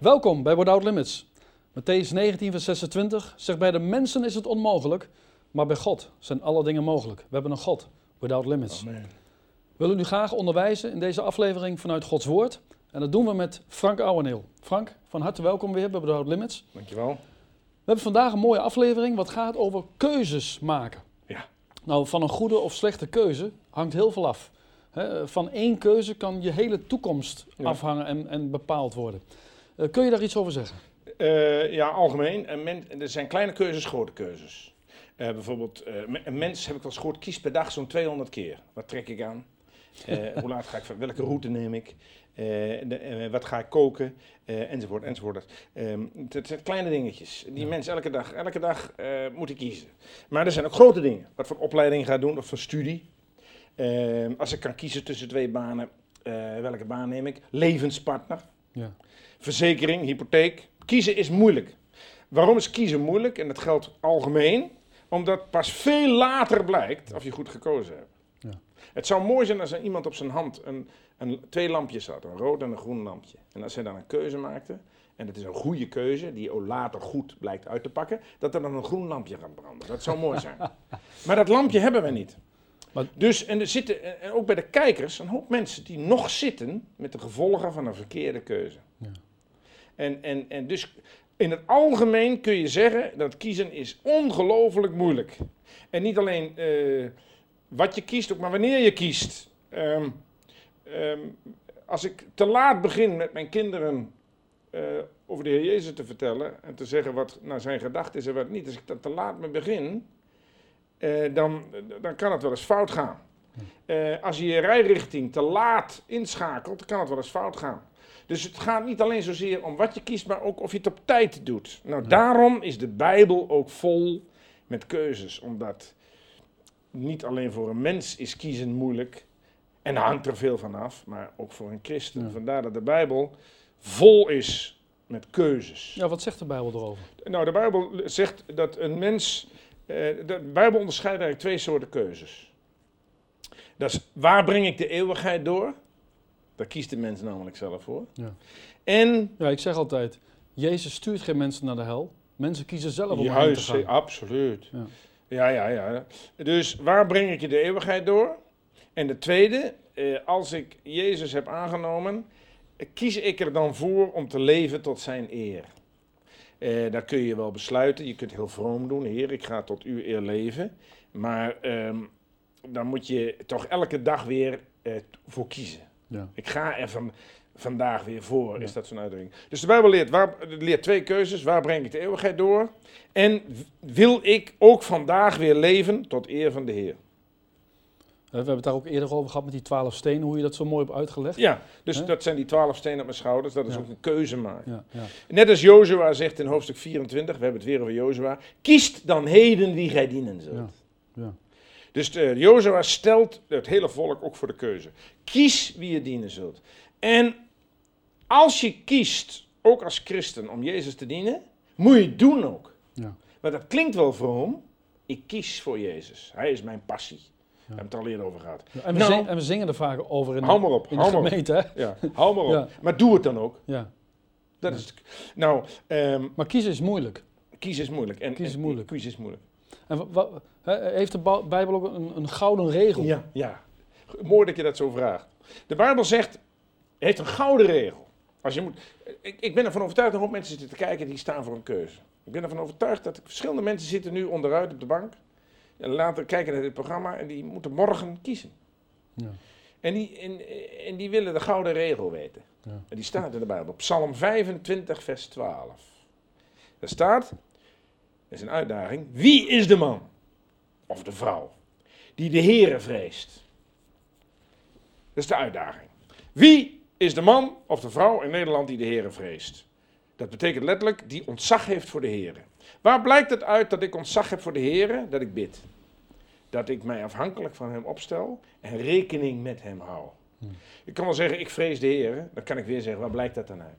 Welkom bij Without Limits. Matthäus 19, vers 26 zegt: Bij de mensen is het onmogelijk, maar bij God zijn alle dingen mogelijk. We hebben een God, Without Limits. Amen. We willen u graag onderwijzen in deze aflevering vanuit Gods Woord. En dat doen we met Frank Ouweneel. Frank, van harte welkom weer bij Without Limits. Dankjewel. We hebben vandaag een mooie aflevering wat gaat over keuzes maken. Ja. Nou, van een goede of slechte keuze hangt heel veel af. Van één keuze kan je hele toekomst Ja. afhangen en, en bepaald worden. Eh, kun je daar iets over zeggen? Eh, ja, algemeen. Men- er zijn kleine keuzes, grote keuzes. Eh, bijvoorbeeld, me- een mens, heb ik wel eens gehoord, kiest per dag zo'n 200 keer. Wat trek ik aan? Hoe laat ga ik, van- welke route neem ik? De- wat ga ik koken? Enzovoort, enzovoort. Ehm, het zijn kleine dingetjes. Die mens elke dag, elke dag moet hij kiezen. Maar er zijn ook grote dingen. Wat voor opleiding ga doen of voor studie. Ehm, als ik kan kiezen tussen twee banen, welke baan neem ik? Levenspartner Ja. verzekering, hypotheek. Kiezen is moeilijk. Waarom is kiezen moeilijk? En dat geldt algemeen. Omdat pas veel later blijkt of je goed gekozen hebt. Ja. Het zou mooi zijn als er iemand op zijn hand een, een, twee lampjes had. Een rood en een groen lampje. En als hij dan een keuze maakte. En het is een goede keuze, die ook later goed blijkt uit te pakken. Dat er dan een groen lampje gaat branden. Dat zou mooi zijn. maar dat lampje hebben we niet. Maar- Dus, en er zitten, en ook bij de kijkers, een hoop mensen die nog zitten met de gevolgen van een verkeerde keuze. Ja. En, en, en dus in het algemeen kun je zeggen dat kiezen is ongelooflijk moeilijk. En niet alleen eh, wat je kiest, ook maar wanneer je kiest. Ehm, ehm, als ik te laat begin met mijn kinderen eh, over de Heer Jezus te vertellen en te zeggen wat naar zijn gedachten is en wat niet. Als ik dat te laat mee begin, eh, dan, dan kan het wel eens fout gaan. Eh, als je je rijrichting te laat inschakelt, dan kan het wel eens fout gaan. Dus het gaat niet alleen zozeer om wat je kiest, maar ook of je het op tijd doet. Nou, daarom is de Bijbel ook vol met keuzes. Omdat niet alleen voor een mens is kiezen moeilijk. En daar hangt er veel van af, maar ook voor een christen. Ja. Vandaar dat de Bijbel vol is met keuzes. ja, wat zegt de Bijbel erover? Nou, de Bijbel zegt dat een mens. Eh, de Bijbel onderscheidt eigenlijk twee soorten keuzes. Dat is waar breng ik de eeuwigheid door? Daar kiest de mens namelijk zelf voor. Ja. En. Ja, ik zeg altijd, Jezus stuurt geen mensen naar de hel. Mensen kiezen zelf om erheen te gaan. absoluut. Ja. Ja, ja, ja. Dus waar breng ik je de eeuwigheid door? En de tweede, eh, als ik Jezus heb aangenomen, kies ik er dan voor om te leven tot zijn eer. Eh dat kun je wel besluiten. Je kunt heel vroom doen. Heer, ik ga tot uw eer leven. Maar ehm, dan moet je toch elke dag weer eh, voor kiezen. Ja. Ik ga er van, vandaag weer voor, Ja. is dat zo'n uitdrukking. Dus de Bijbel leert, waar, leert twee keuzes. Waar breng ik de eeuwigheid door? En wil ik ook vandaag weer leven tot eer van de Heer? We hebben het daar ook eerder over gehad met die twaalf stenen, hoe je dat zo mooi hebt uitgelegd. Ja, dus dat zijn die twaalf stenen op mijn schouders. Dat is Ja. ook een keuze maken. Ja, ja. Net als Jozua zegt in hoofdstuk 24, we hebben het weer over Jozua. Kiest dan heden wie gij dienen zult. Dus uh, Jozua stelt het hele volk ook voor de keuze. Kies wie je dienen zult. En als je kiest, ook als christen, om Jezus te dienen, moet je het doen ook. Ja. Maar dat klinkt wel vroom. Ik kies voor Jezus. Hij is mijn passie. We hebben het al eerder over gehad. En, we Nou. zing- en we zingen er vaak over in, Hou de, maar op, in de hou maar op. gemeente. Ja, hou maar op. Maar doe het dan ook. Ja. Dat is. Nou, ehm, Maar kiezen is moeilijk. kiezen is moeilijk. En, Kiezen is en- moeilijk. Kiezen is moeilijk. En heeft de Bijbel ook een, een gouden regel? Ja, ja. Mooi dat je dat zo vraagt. De Bijbel zegt, heeft een gouden regel. Als je moet, ik, ik ben ervan overtuigd dat een hoop mensen zitten te kijken die staan voor een keuze. Ik ben ervan overtuigd dat verschillende mensen zitten nu onderuit op de bank. En laten kijken naar dit programma en die moeten morgen kiezen. Ja. En die, en, en die willen de gouden regel weten. Ja. En die staat in de Bijbel. Psalm 25, vers 12. Daar staat, dat is een uitdaging. Wie is de man of de vrouw die de Heere vreest? Dat is de uitdaging. Wie is de man of de vrouw in Nederland die de Heere vreest? Dat betekent letterlijk die ontzag heeft voor de Heere. Waar blijkt het uit dat ik ontzag heb voor de Heere? Dat ik bid. Dat ik mij afhankelijk van hem opstel en rekening met hem hou. Ik kan wel zeggen, ik vrees de Heer. Dan kan ik weer zeggen, waar blijkt dat dan uit?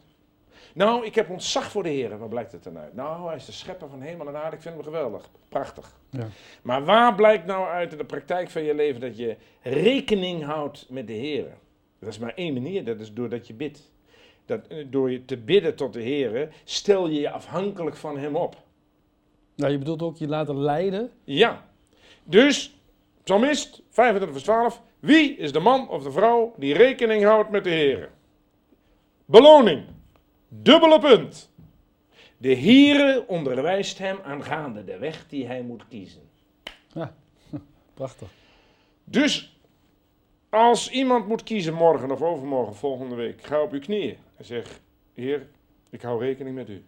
Nou, ik heb ontzag voor de Heer. Waar blijkt dat dan uit? Nou, hij is de schepper van hemel en aarde. Ik vind hem geweldig. Prachtig. Ja. Maar waar blijkt nou uit in de praktijk van je leven dat je rekening houdt met de Heer? Dat is maar één manier. Dat is doordat je bidt. Dat, eh, door je te bidden tot de Heer, stel je je afhankelijk van Hem op. Nou, je bedoelt ook je laten leiden. Ja. Dus, psalmist 25 vers 12. Wie is de man of de vrouw die rekening houdt met de Heer? Beloning. Dubbele punt. De Heere onderwijst hem aangaande de weg die hij moet kiezen. Prachtig. Dus als iemand moet kiezen morgen of overmorgen, volgende week, ga op uw knieën en zeg: Heer, ik hou rekening met u.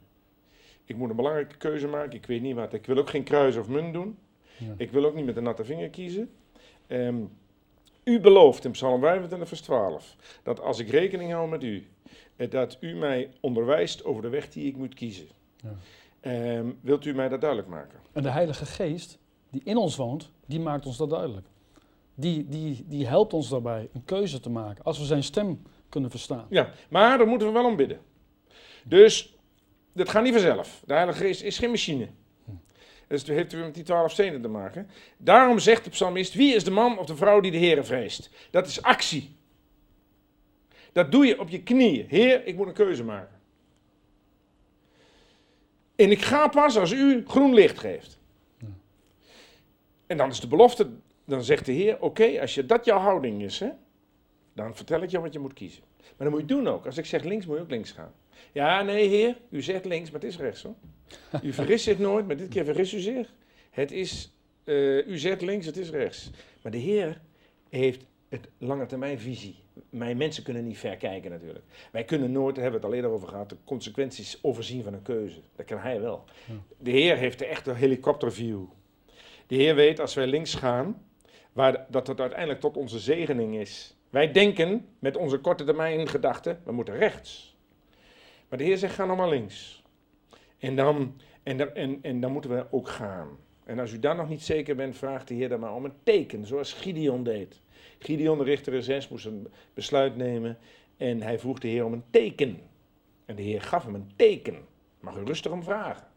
Ik moet een belangrijke keuze maken. Ik weet niet wat. Ik wil ook geen kruis of munt doen. Ja. Ik wil ook niet met een natte vinger kiezen. Ehm, u belooft in Psalm 25, vers 12 dat als ik rekening hou met u, eh, dat u mij onderwijst over de weg die ik moet kiezen. Ja. Ehm, wilt u mij dat duidelijk maken? En de Heilige Geest, die in ons woont, die maakt ons dat duidelijk. Die, die, die helpt ons daarbij een keuze te maken. Als we zijn stem kunnen verstaan. Ja, maar daar moeten we wel om bidden. Dus, dat gaat niet vanzelf. De Heilige Geest is geen machine. Dus het heeft weer met die twaalf stenen te maken. Daarom zegt de psalmist, wie is de man of de vrouw die de Heer vreest? Dat is actie. Dat doe je op je knieën. Heer, ik moet een keuze maken. En ik ga pas als u groen licht geeft. En dan is de belofte, dan zegt de Heer, oké, als je dat jouw houding is, hè, dan vertel ik je wat je moet kiezen. Maar dan moet je doen ook. Als ik zeg links, moet je ook links gaan. Ja, nee, Heer, u zegt links, maar het is rechts hoor. U vergist zich nooit, maar dit keer vergist u zich. Het is, eh, u zegt links, het is rechts. Maar de Heer heeft het lange termijn visie. Wij mensen kunnen niet ver kijken natuurlijk. Wij kunnen nooit, daar hebben we het al eerder over gehad, de consequenties overzien van een keuze. Dat kan hij wel. De Heer heeft de echte helikopterview. De Heer weet als wij links gaan, waar, dat het uiteindelijk tot onze zegening is. Wij denken met onze korte termijn gedachten, we moeten rechts. Maar de Heer zegt, ga nog maar links. En dan, en, dan, en, en dan moeten we ook gaan. En als u daar nog niet zeker bent, vraagt de Heer dan maar om een teken, zoals Gideon deed. Gideon, de richter in zes, moest een besluit nemen en hij vroeg de Heer om een teken. En de Heer gaf hem een teken. Mag u rustig om vragen.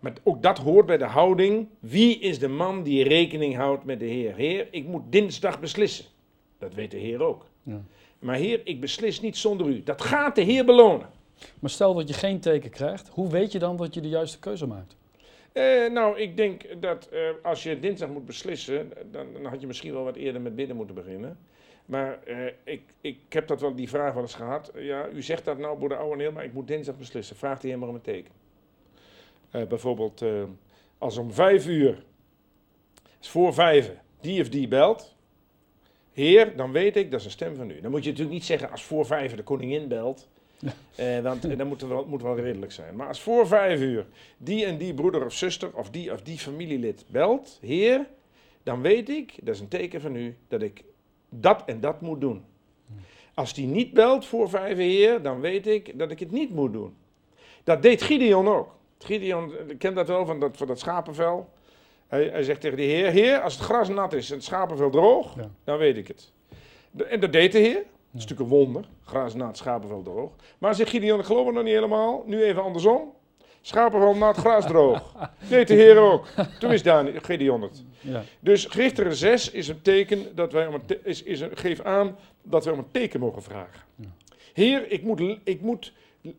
Maar ook dat hoort bij de houding. Wie is de man die rekening houdt met de Heer? Heer, ik moet dinsdag beslissen. Dat weet de Heer ook. Ja. Maar Heer, ik beslis niet zonder u. Dat gaat de Heer belonen. Maar stel dat je geen teken krijgt, hoe weet je dan dat je de juiste keuze maakt? Eh, nou, ik denk dat eh, als je dinsdag moet beslissen, dan, dan had je misschien wel wat eerder met bidden moeten beginnen. Maar eh, ik, ik heb dat wel, die vraag wel eens gehad. Ja, u zegt dat nou, broeder Ouweneel, maar ik moet dinsdag beslissen. Vraagt Heer maar om een teken. Eh, bijvoorbeeld, eh, als om vijf uur, is voor vijven, die of die belt. Heer, dan weet ik, dat is een stem van u. Dan moet je natuurlijk niet zeggen als voor vijven de koningin belt. Eh, want eh, dat moet wel, moet wel redelijk zijn. Maar als voor vijf uur die en die broeder of zuster of die of die familielid belt, Heer, dan weet ik, dat is een teken van u, dat ik dat en dat moet doen. Als die niet belt voor vijf Heer, dan weet ik dat ik het niet moet doen. Dat deed Gideon ook. Gideon eh, kent dat wel van dat, van dat schapenvel. Hij, hij zegt tegen de Heer: Heer, als het gras nat is en het schapenvel droog, Ja. dan weet ik het. En dat deed de Heer. Dat is natuurlijk een wonder. Gras nat, schapenvel droog. Maar zegt Gideon, ik geloof het nog niet helemaal. Nu even andersom. Schapenvel nat, gras droog. Deed de Heer ook. Toen is Daniel, Gideon het. Ja. Dus Richter 6 is een teken dat wij om een te- is, is een, geeft aan dat wij om een teken mogen vragen. Ja. Heer, ik moet, ik moet,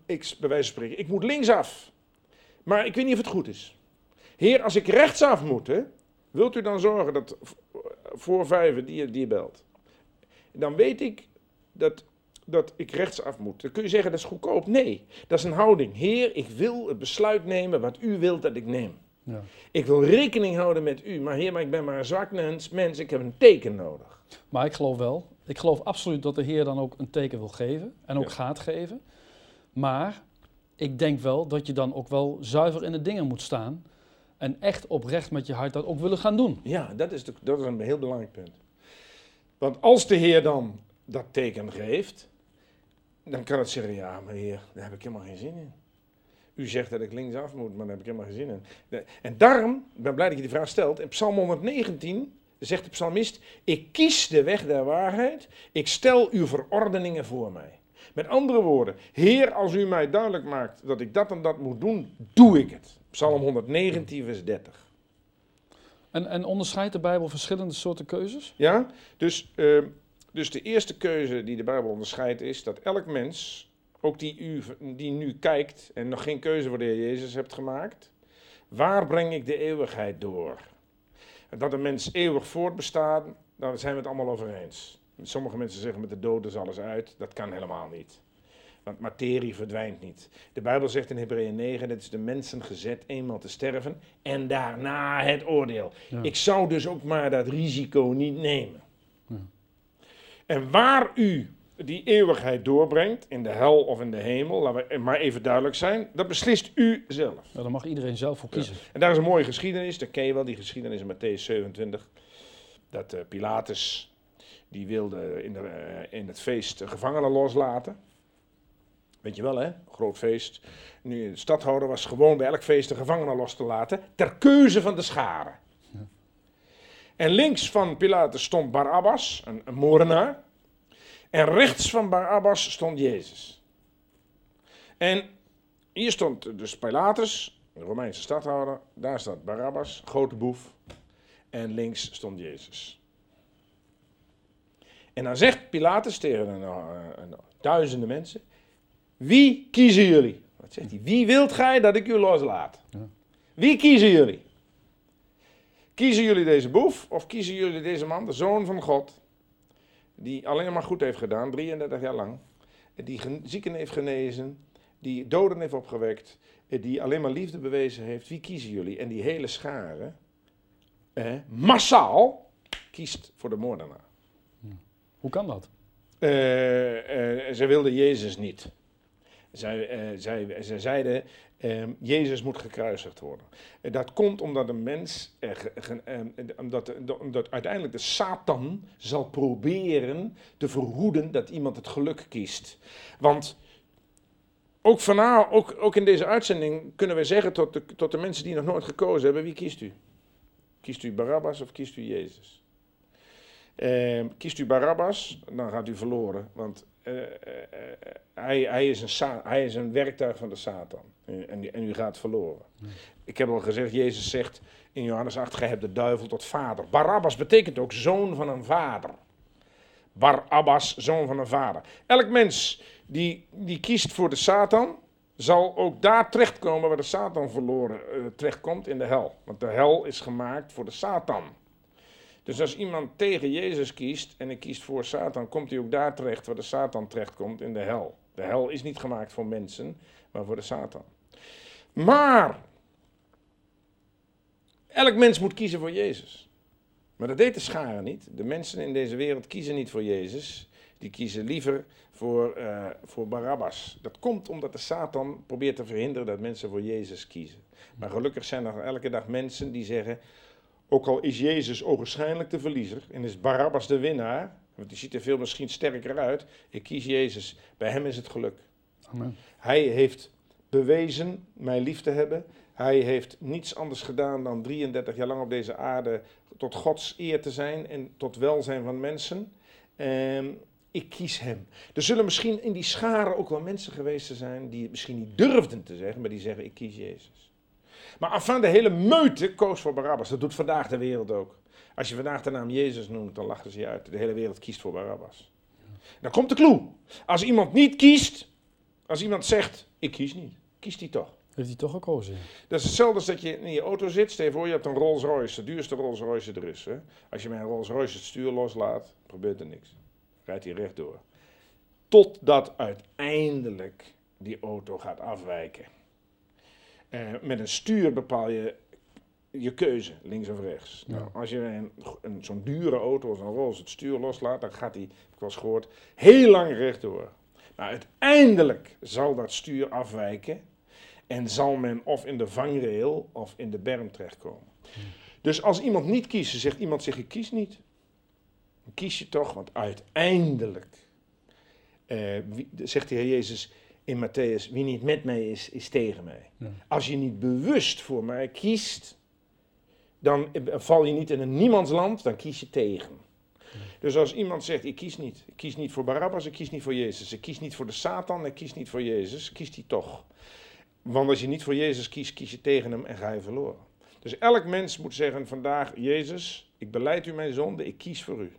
ik, bij wijze van spreken, ik moet linksaf. Maar ik weet niet of het goed is. Heer, als ik rechtsaf moet, hè, wilt u dan zorgen dat voor vijven die, je- die belt. Dan weet ik dat, dat ik rechtsaf moet. Dan kun je zeggen dat is goedkoop. Nee, dat is een houding. Heer, ik wil het besluit nemen wat u wilt dat ik neem. Ja. Ik wil rekening houden met u, maar heer, maar ik ben maar een zwak mens. Mens, ik heb een teken nodig. Maar ik geloof wel, ik geloof absoluut dat de Heer dan ook een teken wil geven en ook Ja. gaat geven. Maar ik denk wel dat je dan ook wel zuiver in de dingen moet staan en echt oprecht met je hart dat ook willen gaan doen. Ja, dat is, de, dat is een heel belangrijk punt. Want als de heer dan dat teken geeft, dan kan het zeggen, ja, maar heer, daar heb ik helemaal geen zin in. U zegt dat ik linksaf moet, maar daar heb ik helemaal geen zin in. En daarom, ik ben blij dat je die vraag stelt, in Psalm 119 zegt de psalmist, ik kies de weg der waarheid, ik stel uw verordeningen voor mij. Met andere woorden, Heer, als u mij duidelijk maakt dat ik dat en dat moet doen, doe ik het. Psalm 119, vers 30. En, en onderscheidt de Bijbel verschillende soorten keuzes? Ja, dus, ehm, dus de eerste keuze die de Bijbel onderscheidt is dat elk mens ook die u die nu kijkt en nog geen keuze voor de Heer Jezus hebt gemaakt, waar breng ik de eeuwigheid door? Dat een mens eeuwig voortbestaat, daar zijn we het allemaal over eens. Sommige mensen zeggen met de dood is alles uit, dat kan helemaal niet. Want materie verdwijnt niet. De Bijbel zegt in Hebreeën 9, het is de mensen gezet eenmaal te sterven en daarna het oordeel. Ja. Ik zou dus ook maar dat risico niet nemen. En waar u die eeuwigheid doorbrengt, in de hel of in de hemel, laten we maar even duidelijk zijn, dat beslist u zelf. Ja, daar mag iedereen zelf voor kiezen. En daar is een mooie geschiedenis, dat ken je wel, die geschiedenis in Matthäus 27. Dat eh, Pilatus, die wilde in, de, eh, in het feest de gevangenen loslaten. Weet je wel hè, groot feest. Nu, de stadhouder was gewoon bij elk feest de gevangenen los te laten, ter keuze van de scharen. En links van Pilatus stond Barabbas, een, een moordenaar. En rechts van Barabbas stond Jezus. En hier stond dus Pilatus, de Romeinse stadhouder. Daar staat Barabbas, grote boef. En links stond Jezus. En dan zegt Pilatus tegen een, eh, een- duizenden mensen: Wie kiezen jullie? Wat zegt hij? Wie wilt gij dat ik u loslaat? Wie kiezen jullie? Kiezen jullie deze boef of kiezen jullie deze man, de zoon van God, die alleen maar goed heeft gedaan, 33 jaar lang, die zieken heeft genezen, die doden heeft opgewekt, eh, die alleen maar liefde bewezen heeft? Wie kiezen jullie? En die hele schare, eh, massaal, kiest voor de moordenaar. Hoe kan dat? Eh, eh, zij wilden Jezus niet. Zij, zij, zij zeiden, ehm, Jezus moet gekruisigd worden. En dat komt omdat een mens, er ge- ge- ehm, omdat, uiteindelijk de Satan zal proberen te verhoeden dat iemand het geluk kiest. Want ook, vanavond, ook, ook in deze uitzending kunnen we zeggen tot de, tot de mensen die nog nooit gekozen hebben, wie kiest u? Kiest u Barabbas of kiest u Jezus? Ehm, kiest u Barabbas, dan gaat u verloren. Want eh, eh, eh, hij, hij, is een hij is een werktuig van de Satan. En, en, u gaat verloren. Ik heb al gezegd, Jezus zegt in Johannes 8, gij hebt de duivel tot vader. Barabbas betekent ook zoon van een vader. Barabbas, zoon van een vader. Elk mens die, die kiest voor de Satan, zal ook daar terechtkomen waar de Satan verloren terechtkomt, in de hel. Want de hel is gemaakt voor de Satan. Dus als iemand tegen Jezus kiest en hij kiest voor Satan, komt hij ook daar terecht waar de Satan terechtkomt, in de hel. De hel is niet gemaakt voor mensen, maar voor de Satan. Maar, elk mens moet kiezen voor Jezus. Maar dat deed de schare niet. De mensen in deze wereld kiezen niet voor Jezus. Die kiezen liever voor, eh, voor Barabbas. Dat komt omdat de Satan probeert te verhinderen dat mensen voor Jezus kiezen. Maar gelukkig zijn er elke dag mensen die zeggen... Ook al is Jezus ogenschijnlijk de verliezer en is Barabbas de winnaar... Want die ziet er veel misschien sterker uit. Ik kies Jezus. Bij hem is het geluk. Amen. Hij heeft bewezen mij lief te hebben. Hij heeft niets anders gedaan dan 33 jaar lang op deze aarde tot Gods eer te zijn en tot welzijn van mensen. Ehm, ik kies hem. Er zullen misschien in die scharen ook wel mensen geweest zijn die het misschien niet durfden te zeggen, maar die zeggen ik kies Jezus. Maar afaan de hele meute koos voor Barabbas. Dat doet vandaag de wereld ook. Als je vandaag de naam Jezus noemt, dan lachen ze je uit. De hele wereld kiest voor Barabbas. Dan komt de clue. Als iemand niet kiest, als iemand zegt, ik kies niet, kiest hij toch. Heeft hij toch gekozen? Dat is hetzelfde als dat je in je auto zit. Stel je voor, je hebt een Rolls Royce, de duurste Rolls Royce er is. Hè? Als je met een Rolls Royce het stuur loslaat, gebeurt er niks. Rijdt hij rechtdoor. Totdat uiteindelijk die auto gaat afwijken. Eh, met een stuur bepaal je je keuze, links of rechts. Ja. Nou, als je een, een, zo'n dure auto als een Rolls het stuur loslaat, dan gaat hij, heb ik eens gehoord, heel lang rechtdoor. Maar uiteindelijk zal dat stuur afwijken en zal men of in de vangrail of in de berm terechtkomen. Dus als iemand niet kiest, zegt iemand zich ik kies niet. Dan kies je toch, want uiteindelijk, eh, wie- zegt de Heer Jezus in Matthäus, wie niet met mij is, is tegen mij. Ja. Als je niet bewust voor mij kiest, dan val je niet in een niemandsland, dan kies je tegen. Dus als iemand zegt, ik kies niet. Ik kies niet voor Barabbas, ik kies niet voor Jezus. Ik kies niet voor de Satan, ik kies niet voor Jezus. Kiest hij toch. Want als je niet voor Jezus kiest, kies je tegen hem en ga je verloren. Dus elk mens moet zeggen vandaag, Jezus, ik beleid u mijn zonde, ik kies voor u.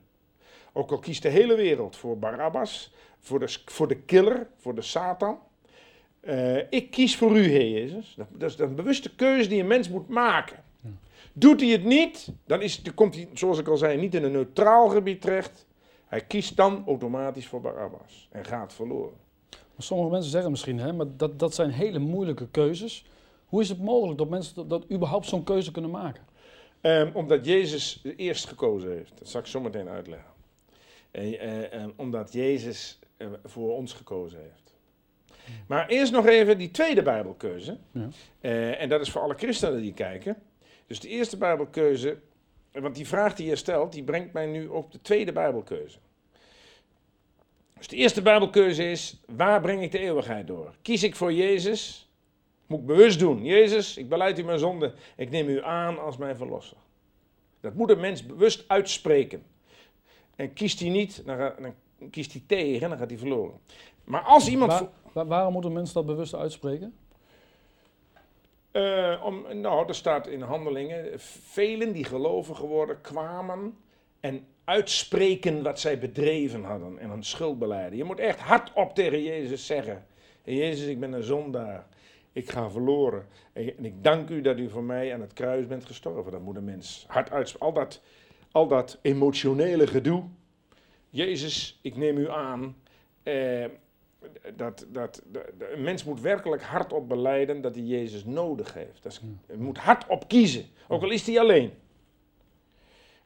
Ook al kiest de hele wereld voor Barabbas, voor de, voor de killer, voor de Satan. Eh, ik kies voor u, Heer Jezus. Dat, dat is een bewuste keuze die een mens moet maken. Doet hij het niet, dan, is, dan komt hij, zoals ik al zei, niet in een neutraal gebied terecht. Hij kiest dan automatisch voor Barabbas en gaat verloren. Sommige mensen zeggen misschien, hè, maar dat, dat zijn hele moeilijke keuzes. Hoe is het mogelijk dat mensen dat, dat überhaupt zo'n keuze kunnen maken? Um, omdat Jezus eerst gekozen heeft. Dat zal ik zo meteen uitleggen. Uh, omdat Jezus voor ons gekozen heeft. Maar eerst nog even die tweede Bijbelkeuze. Ja. En dat is voor alle christenen die kijken. Dus de eerste Bijbelkeuze, want die vraag die je stelt, die brengt mij nu op de tweede Bijbelkeuze. Dus de eerste Bijbelkeuze is: waar breng ik de eeuwigheid door? Kies ik voor Jezus? Moet ik bewust doen. Jezus, ik beleid u mijn zonde. Ik neem u aan als mijn verlosser. Dat moet een mens bewust uitspreken. En kiest hij niet, dan, kiest hij tegen, dan gaat hij verloren. Maar als iemand. waarom moet een mens dat bewust uitspreken? Uh, om, nou, er staat in handelingen, velen die geloven geworden kwamen en uitspreken wat zij bedreven hadden en een schuld beleiden. Je moet echt hardop tegen Jezus zeggen, Jezus, ik ben een zondaar, ik ga verloren. En ik dank u dat u voor mij aan het kruis bent gestorven. Dat moet een mens hard uitspreken. Al dat, al dat emotionele gedoe. Jezus, ik neem u aan. Eh, dat, dat, een mens moet werkelijk hardop beleiden dat hij Jezus nodig heeft. Dat is, hij moet hardop kiezen, ook al is hij alleen.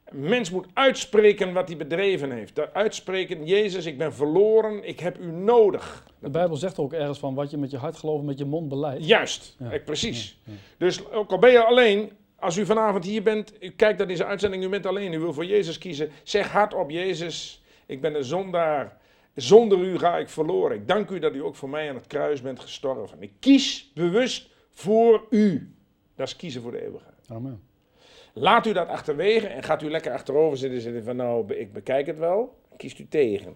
Een mens moet uitspreken wat hij bedreven heeft. Uitspreken, Jezus, ik ben verloren, ik heb u nodig. De Bijbel zegt ook ergens van wat je met je hart gelooft, met je mond beleidt. Juist, ja. precies. Dus ook al ben je alleen, als u vanavond hier bent, u kijkt naar deze uitzending, u bent alleen, u wil voor Jezus kiezen. Zeg hardop, Jezus, ik ben een zondaar. Zonder u ga ik verloren. Ik dank u dat u ook voor mij aan het kruis bent gestorven. Ik kies bewust voor u. Dat is kiezen voor de eeuwigheid. Amen. Laat u dat achterwege en gaat u lekker achterover zitten en zeggen van nou, ik bekijk het wel. Kiest u tegen.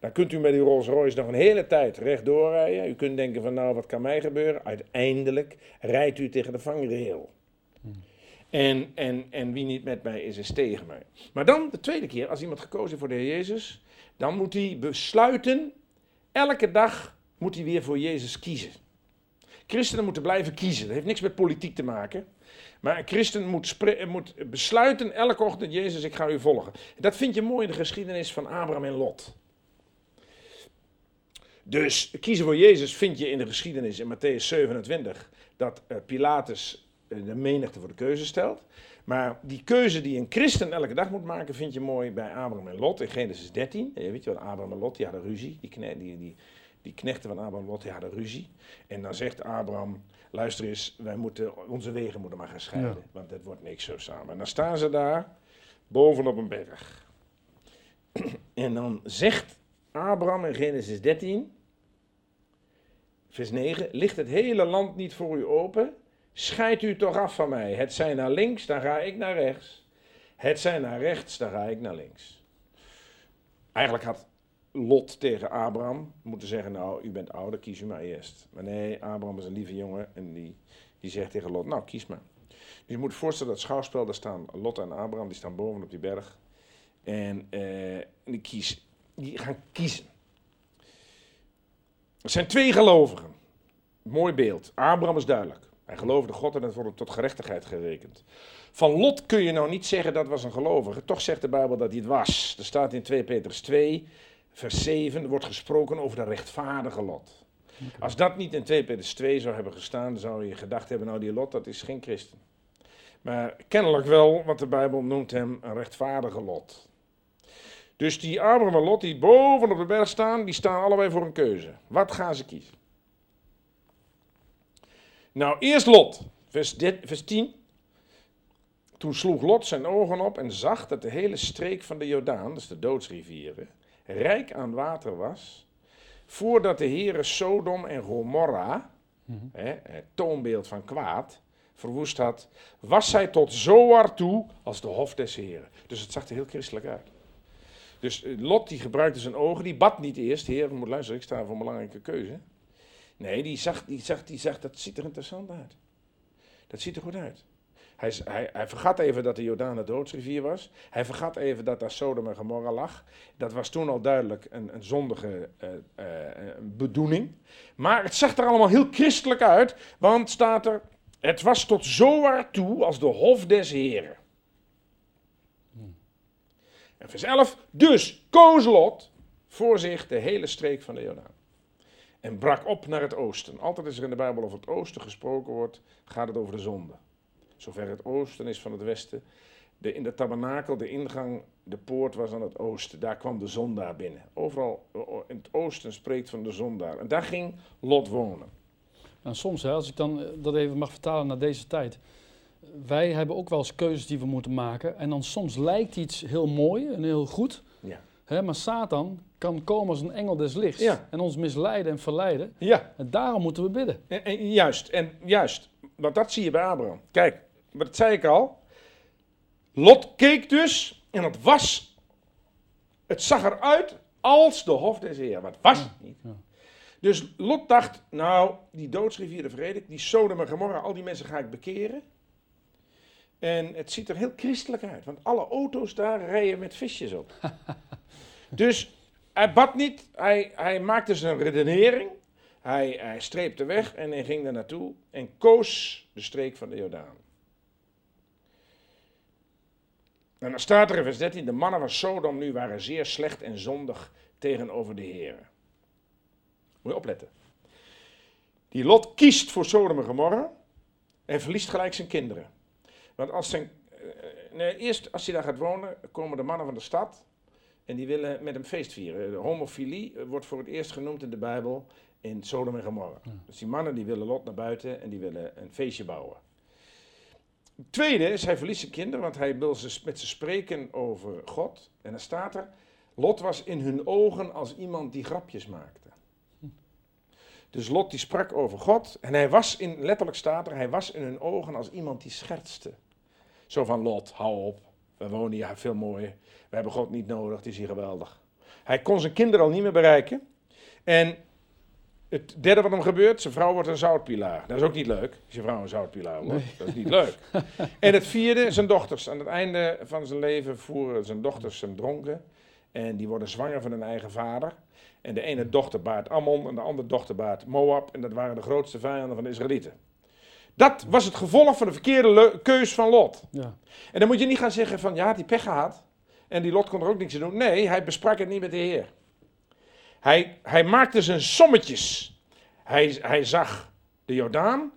Dan kunt u met uw Rolls Royce nog een hele tijd rechtdoor rijden. U kunt denken van nou, wat kan mij gebeuren? Uiteindelijk rijdt u tegen de vangrail. En, en, en wie niet met mij is, is tegen mij. Maar dan de tweede keer, als iemand gekozen voor de Heer Jezus, dan moet hij besluiten, elke dag moet hij weer voor Jezus kiezen. Christenen moeten blijven kiezen. Dat heeft niks met politiek te maken. Maar een christen moet, moet besluiten elke ochtend, Jezus, ik ga u volgen. Dat vind je mooi in de geschiedenis van Abraham en Lot. Dus kiezen voor Jezus vind je in de geschiedenis in Matthäus 27 dat uh, Pilatus de menigte voor de keuze stelt. Maar die keuze die een christen elke dag moet maken, vind je mooi bij Abraham en Lot in Genesis 13. Eh, weet je wat, Abraham en Lot, die hadden ruzie. Die, kne die, die, die knechten van Abraham en Lot, die hadden ruzie. En dan zegt Abraham, luister eens, wij moeten, onze wegen moeten maar gaan scheiden. Want het wordt niks zo samen. En dan staan ze daar, bovenop een berg. en dan zegt Abraham in Genesis 13, vers 9, ligt het hele land niet voor u open? Scheid u toch af van mij. Het zijn naar links, dan ga ik naar rechts. Het zijn naar rechts, dan ga ik naar links. Eigenlijk had Lot tegen Abraham moeten zeggen, nou, u bent ouder, kies u maar eerst. Maar nee, Abraham is een lieve jongen en die, die zegt tegen Lot, nou, kies maar. Dus je moet voorstellen, dat schouwspel, daar staan Lot en Abraham, die staan boven op die berg. En uh, die, kies, die gaan kiezen. Er zijn twee gelovigen. Mooi beeld. Abraham is duidelijk. Hij geloofde God en het wordt tot gerechtigheid gerekend. Van Lot kun je nou niet zeggen dat was een gelovige. Toch zegt de Bijbel dat hij het was. Er staat in 2 Petrus 2, vers 7, wordt gesproken over de rechtvaardige Lot. Als dat niet in 2 Petrus 2 zou hebben gestaan, zou je gedacht hebben, nou die Lot, dat is geen christen. Maar kennelijk wel, want de Bijbel noemt hem een rechtvaardige Lot. Dus die Abraham en Lot die boven op de berg staan, die staan allebei voor een keuze. Wat gaan ze kiezen? Nou, eerst Lot, vers, 10. Toen sloeg Lot zijn ogen op en zag dat de hele streek van de Jordaan, dus de doodsrivieren, rijk aan water was, voordat de heren Sodom en Gomorra, het toonbeeld van kwaad, verwoest had, was hij tot Zoar toe als de hof des heren. Dus het zag er heel christelijk uit. Dus eh, Lot die gebruikte zijn ogen, die bad niet eerst, heer, moet luisteren, ik sta voor een belangrijke keuze. Nee, die zag, die, zag, die zag, dat ziet er interessant uit. Dat ziet er goed uit. Hij, hij, hij vergat even dat de Jordaan een doodsrivier was. Hij vergat even dat daar Sodom en Gomorra lag. Dat was toen al duidelijk een, een zondige eh, eh, eh, bedoeling. Maar het zag er allemaal heel christelijk uit. Want staat er, het was tot zowaar toe als de hof des heren. En vers 11, dus koos Lot voor zich de hele streek van de Jordaan. En brak op naar het oosten. Altijd als er in de Bijbel over het oosten gesproken wordt, gaat het over de zonde. Zover het oosten is van het westen. De, in de tabernakel, de ingang, de poort was aan het oosten. Daar kwam de zondaar binnen. Overal in het oosten spreekt van de zondaar. En daar ging Lot wonen. En soms, hè, als ik dan eh, dat even mag vertalen naar deze tijd. Wij hebben ook wel eens keuzes die we moeten maken. En dan soms lijkt iets heel mooi en heel goed. Maar Satan kan komen als een engel des lichts. Ja. En ons misleiden en verleiden. Ja, En daarom moeten we bidden. en, en juist. En juist. Want dat zie je bij Abraham. Kijk, maar dat zei ik al. Lot keek dus en het was. Het zag eruit als de hof des Heeren. Maar het was het niet. ja. Dus Lot dacht, nou, die doodsrivier de vrede, die Sodom en Gomorra, al die mensen ga ik bekeren. En het ziet er heel christelijk uit, want alle auto's daar rijden met visjes op. dus hij bad niet, hij, hij maakte zijn redenering, hij, hij streepte weg en hij ging daar naartoe en koos de streek van de Jordaan. En dan staat er in vers 13, de mannen van Sodom nu waren zeer slecht en zondig tegenover de Heren. Moet je opletten. Die Lot kiest voor Sodom en Gomorra en verliest gelijk zijn kinderen. Want als zijn, eh, nee, eerst als hij daar gaat wonen, komen de mannen van de stad en die willen met hem feest vieren. De homofilie eh, wordt voor het eerst genoemd in de Bijbel in Sodom en Gomorra. Dus die mannen die willen Lot naar buiten en die willen een feestje bouwen. Het tweede is, hij verliest zijn kinderen, want hij wil ze, met ze spreken over God. En dan staat er, Lot was in hun ogen als iemand die grapjes maakte. Dus Lot die sprak over God en hij was in, letterlijk staat er, hij was in hun ogen als iemand die schertste. Zo van Lot, hou op, we wonen hier veel mooier, we hebben God niet nodig, het is hier geweldig. Hij kon zijn kinderen al niet meer bereiken. En het derde wat hem gebeurt, zijn vrouw wordt een zoutpilaar. Dat is ook niet leuk, als je vrouw een zoutpilaar wordt. Dat is niet leuk. En het vierde, zijn dochters. Aan het einde van zijn leven voeren zijn dochters hem dronken. En die worden zwanger van hun eigen vader. En de ene dochter baart Ammon en de andere dochter baart Moab. En dat waren de grootste vijanden van de Israëlieten. Dat was het gevolg van de verkeerde keus van Lot. Ja. En dan moet je niet gaan zeggen van, ja, hij pech gehad. En die Lot kon er ook niks aan doen. Nee, hij besprak het niet met de Heer. Hij, hij maakte zijn sommetjes. Hij, hij zag de Jordaan,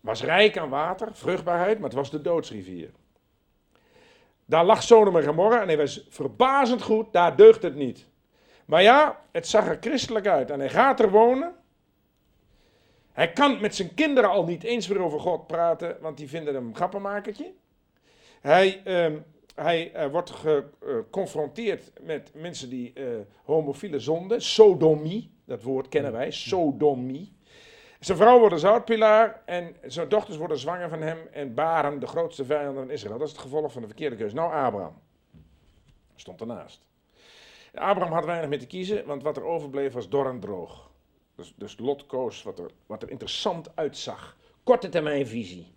was rijk aan water, vruchtbaarheid, maar het was de doodsrivier. Daar lag Sodom en Gomorra en hij was verbazend goed, daar deugt het niet. Maar ja, het zag er christelijk uit en hij gaat er wonen. Hij kan met zijn kinderen al niet eens meer over God praten, want die vinden hem een grappenmakertje. Hij, ehm, hij eh, wordt geconfronteerd met mensen die eh, homofiele zonde, sodomie, dat woord kennen wij, sodomie. Zijn vrouw wordt een zoutpilaar en zijn dochters worden zwanger van hem en baren de grootste vijanden van Israël. Dat is het gevolg van de verkeerde keuze. Nou, Abraham stond ernaast. Abraham had weinig meer te kiezen, want wat er overbleef was dor en droog. Dus, dus Lot koos wat er, wat er interessant uitzag. Korte termijn visie.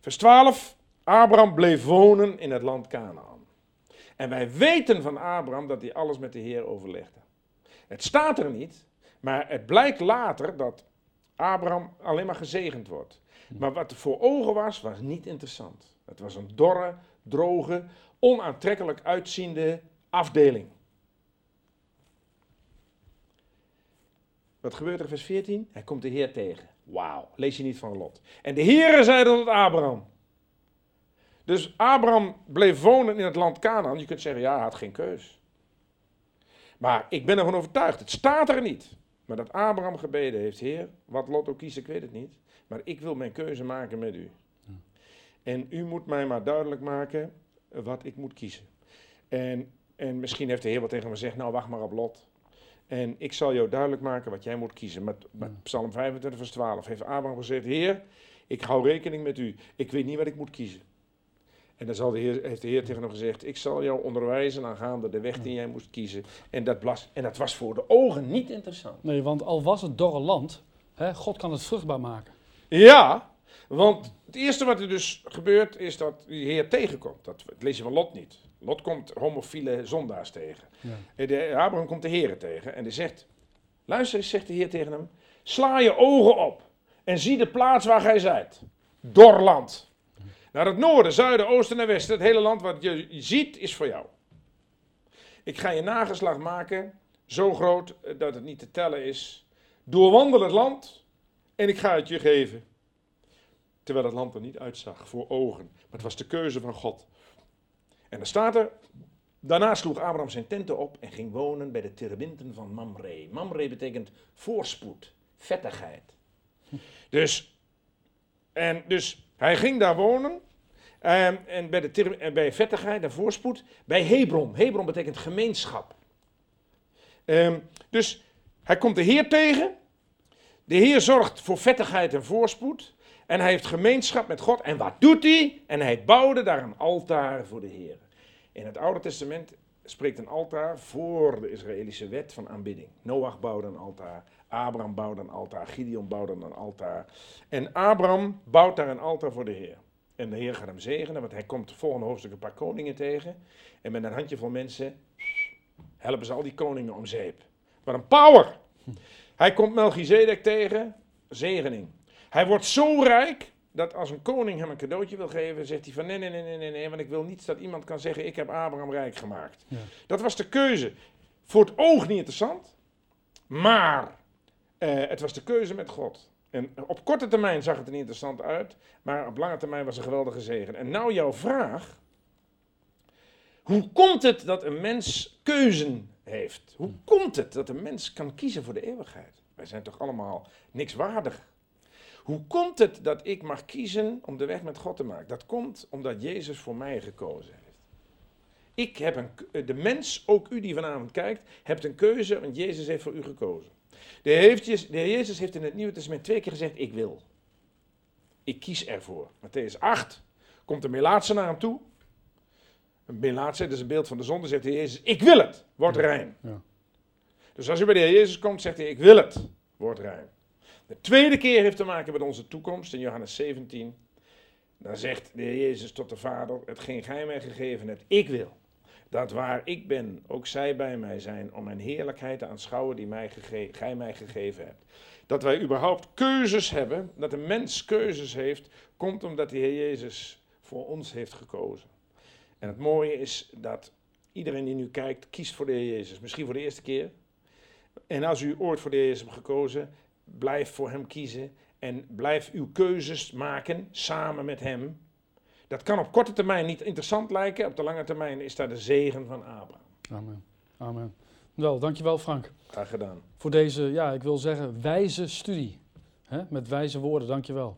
Vers 12. Abraham bleef wonen in het land Canaan. En wij weten van Abraham dat hij alles met de Heer overlegde. Het staat er niet, maar het blijkt later dat Abraham alleen maar gezegend wordt. Maar wat er voor ogen was, was niet interessant. Het was een dorre, droge, onaantrekkelijk uitziende afdeling. Wat gebeurt er in vers 14? Hij komt de Heer tegen. Wauw, lees je niet van Lot. En de Heere zeide tot Abraham. Dus Abraham bleef wonen in het land Canaan. Je kunt zeggen, ja, hij had geen keus. Maar ik ben ervan overtuigd, het staat er niet. Maar dat Abraham gebeden heeft, Heer, wat Lot ook kiest, ik weet het niet. Maar ik wil mijn keuze maken met u. En u moet mij maar duidelijk maken wat ik moet kiezen. En, en misschien heeft de Heer wat tegen hem gezegd, nou wacht maar op Lot. En ik zal jou duidelijk maken wat jij moet kiezen. Met, met Ja. Psalm 25, vers 12 heeft Abraham gezegd, Heer, ik hou rekening met u. Ik weet niet wat ik moet kiezen. En dan zal de heer, heeft de Heer tegen hem gezegd, ik zal jou onderwijzen aangaande de weg die jij moest kiezen. En dat, blas, en dat was voor de ogen niet interessant. Nee, want al was het dorre land, hè, God kan het vruchtbaar maken. Ja, Want het eerste wat er dus gebeurt is dat die Heer tegenkomt. Dat, dat lees je van Lot niet. Lot komt homofiele zondaars tegen. Ja. De, Abraham komt de Heer tegen en die zegt: Luister eens, zegt de Heer tegen hem: Sla je ogen op en zie de plaats waar gij zijt. Dor land. Naar het noorden, zuiden, oosten en westen. Het hele land wat je ziet is voor jou. Ik ga je nageslag maken, zo groot dat het niet te tellen is. Doorwandel het land en ik ga het je geven. Terwijl het land er niet uitzag voor ogen. Maar het was de keuze van God. En dan staat er. Daarna sloeg Abraham zijn tenten op en ging wonen bij de terebinten van Mamre. Mamre betekent voorspoed, vettigheid. Dus, en dus hij ging daar wonen. ehm, en bij, de ter- en bij vettigheid en voorspoed. Bij Hebron. Hebron betekent gemeenschap. Ehm, dus hij komt de Heer tegen. De Heer zorgt voor vettigheid en voorspoed. En hij heeft gemeenschap met God. En wat doet hij? En hij bouwde daar een altaar voor de Heer. In het Oude Testament spreekt een altaar voor de Israëlische wet van aanbidding. Noach bouwde een altaar. Abraham bouwde een altaar. Gideon bouwde een altaar. En Abraham bouwt daar een altaar voor de Heer. En de Heer gaat hem zegenen, want hij komt het volgende hoofdstuk een paar koningen tegen. En met een handjevol mensen helpen ze al die koningen om zeep. Wat een power! Hij komt Melchizedek tegen, zegening. Hij wordt zo rijk dat als een koning hem een cadeautje wil geven, zegt hij van nee, nee, nee, nee, nee, want ik wil niet dat iemand kan zeggen ik heb Abraham rijk gemaakt. Ja. Dat was de keuze. Voor het oog niet interessant, maar eh, het was de keuze met God. En op korte termijn zag het er niet interessant uit, maar op lange termijn was een geweldige zegen. En nou jouw vraag. Hoe komt het dat een mens keuzen heeft? Hoe komt het dat een mens kan kiezen voor de eeuwigheid? Wij zijn toch allemaal niks waardig? Hoe komt het dat ik mag kiezen om de weg met God te maken? Dat komt omdat Jezus voor mij gekozen heeft. Ik heb een, k- de mens, ook u die vanavond kijkt, hebt een keuze, want Jezus heeft voor u gekozen. De, Heer heeft, Jes- de Heer Jezus heeft in het Nieuwe Testament twee keer gezegd, ik wil. Ik kies ervoor. Matthäus 8 komt een Melaatse naar hem toe. Een Melaatse, dat is een beeld van de zonde, zegt de Heer Jezus, ik wil het, word rein. Ja. Dus als u bij de Heer Jezus komt, zegt hij, ik wil het, word rein. De tweede keer heeft te maken met onze toekomst in Johannes 17. Dan zegt de Heer Jezus tot de Vader, hetgeen gij mij gegeven hebt, ik wil. Dat waar ik ben, ook zij bij mij zijn, om mijn heerlijkheid te aanschouwen die mij gij mij gegeven hebt. Dat wij überhaupt keuzes hebben, dat een mens keuzes heeft, komt omdat de Heer Jezus voor ons heeft gekozen. En het mooie is dat iedereen die nu kijkt, kiest voor de Heer Jezus. Misschien voor de eerste keer. En als u ooit voor de Heer Jezus hebt gekozen, blijf voor Hem kiezen. En blijf uw keuzes maken samen met Hem. Dat kan op korte termijn niet interessant lijken. Op de lange termijn is daar de zegen van Abraham. Amen. Amen. Wel, dankjewel Frank. Graag gedaan. Voor deze, ja, ik wil zeggen, wijze studie. Hè? Met wijze woorden, dankjewel.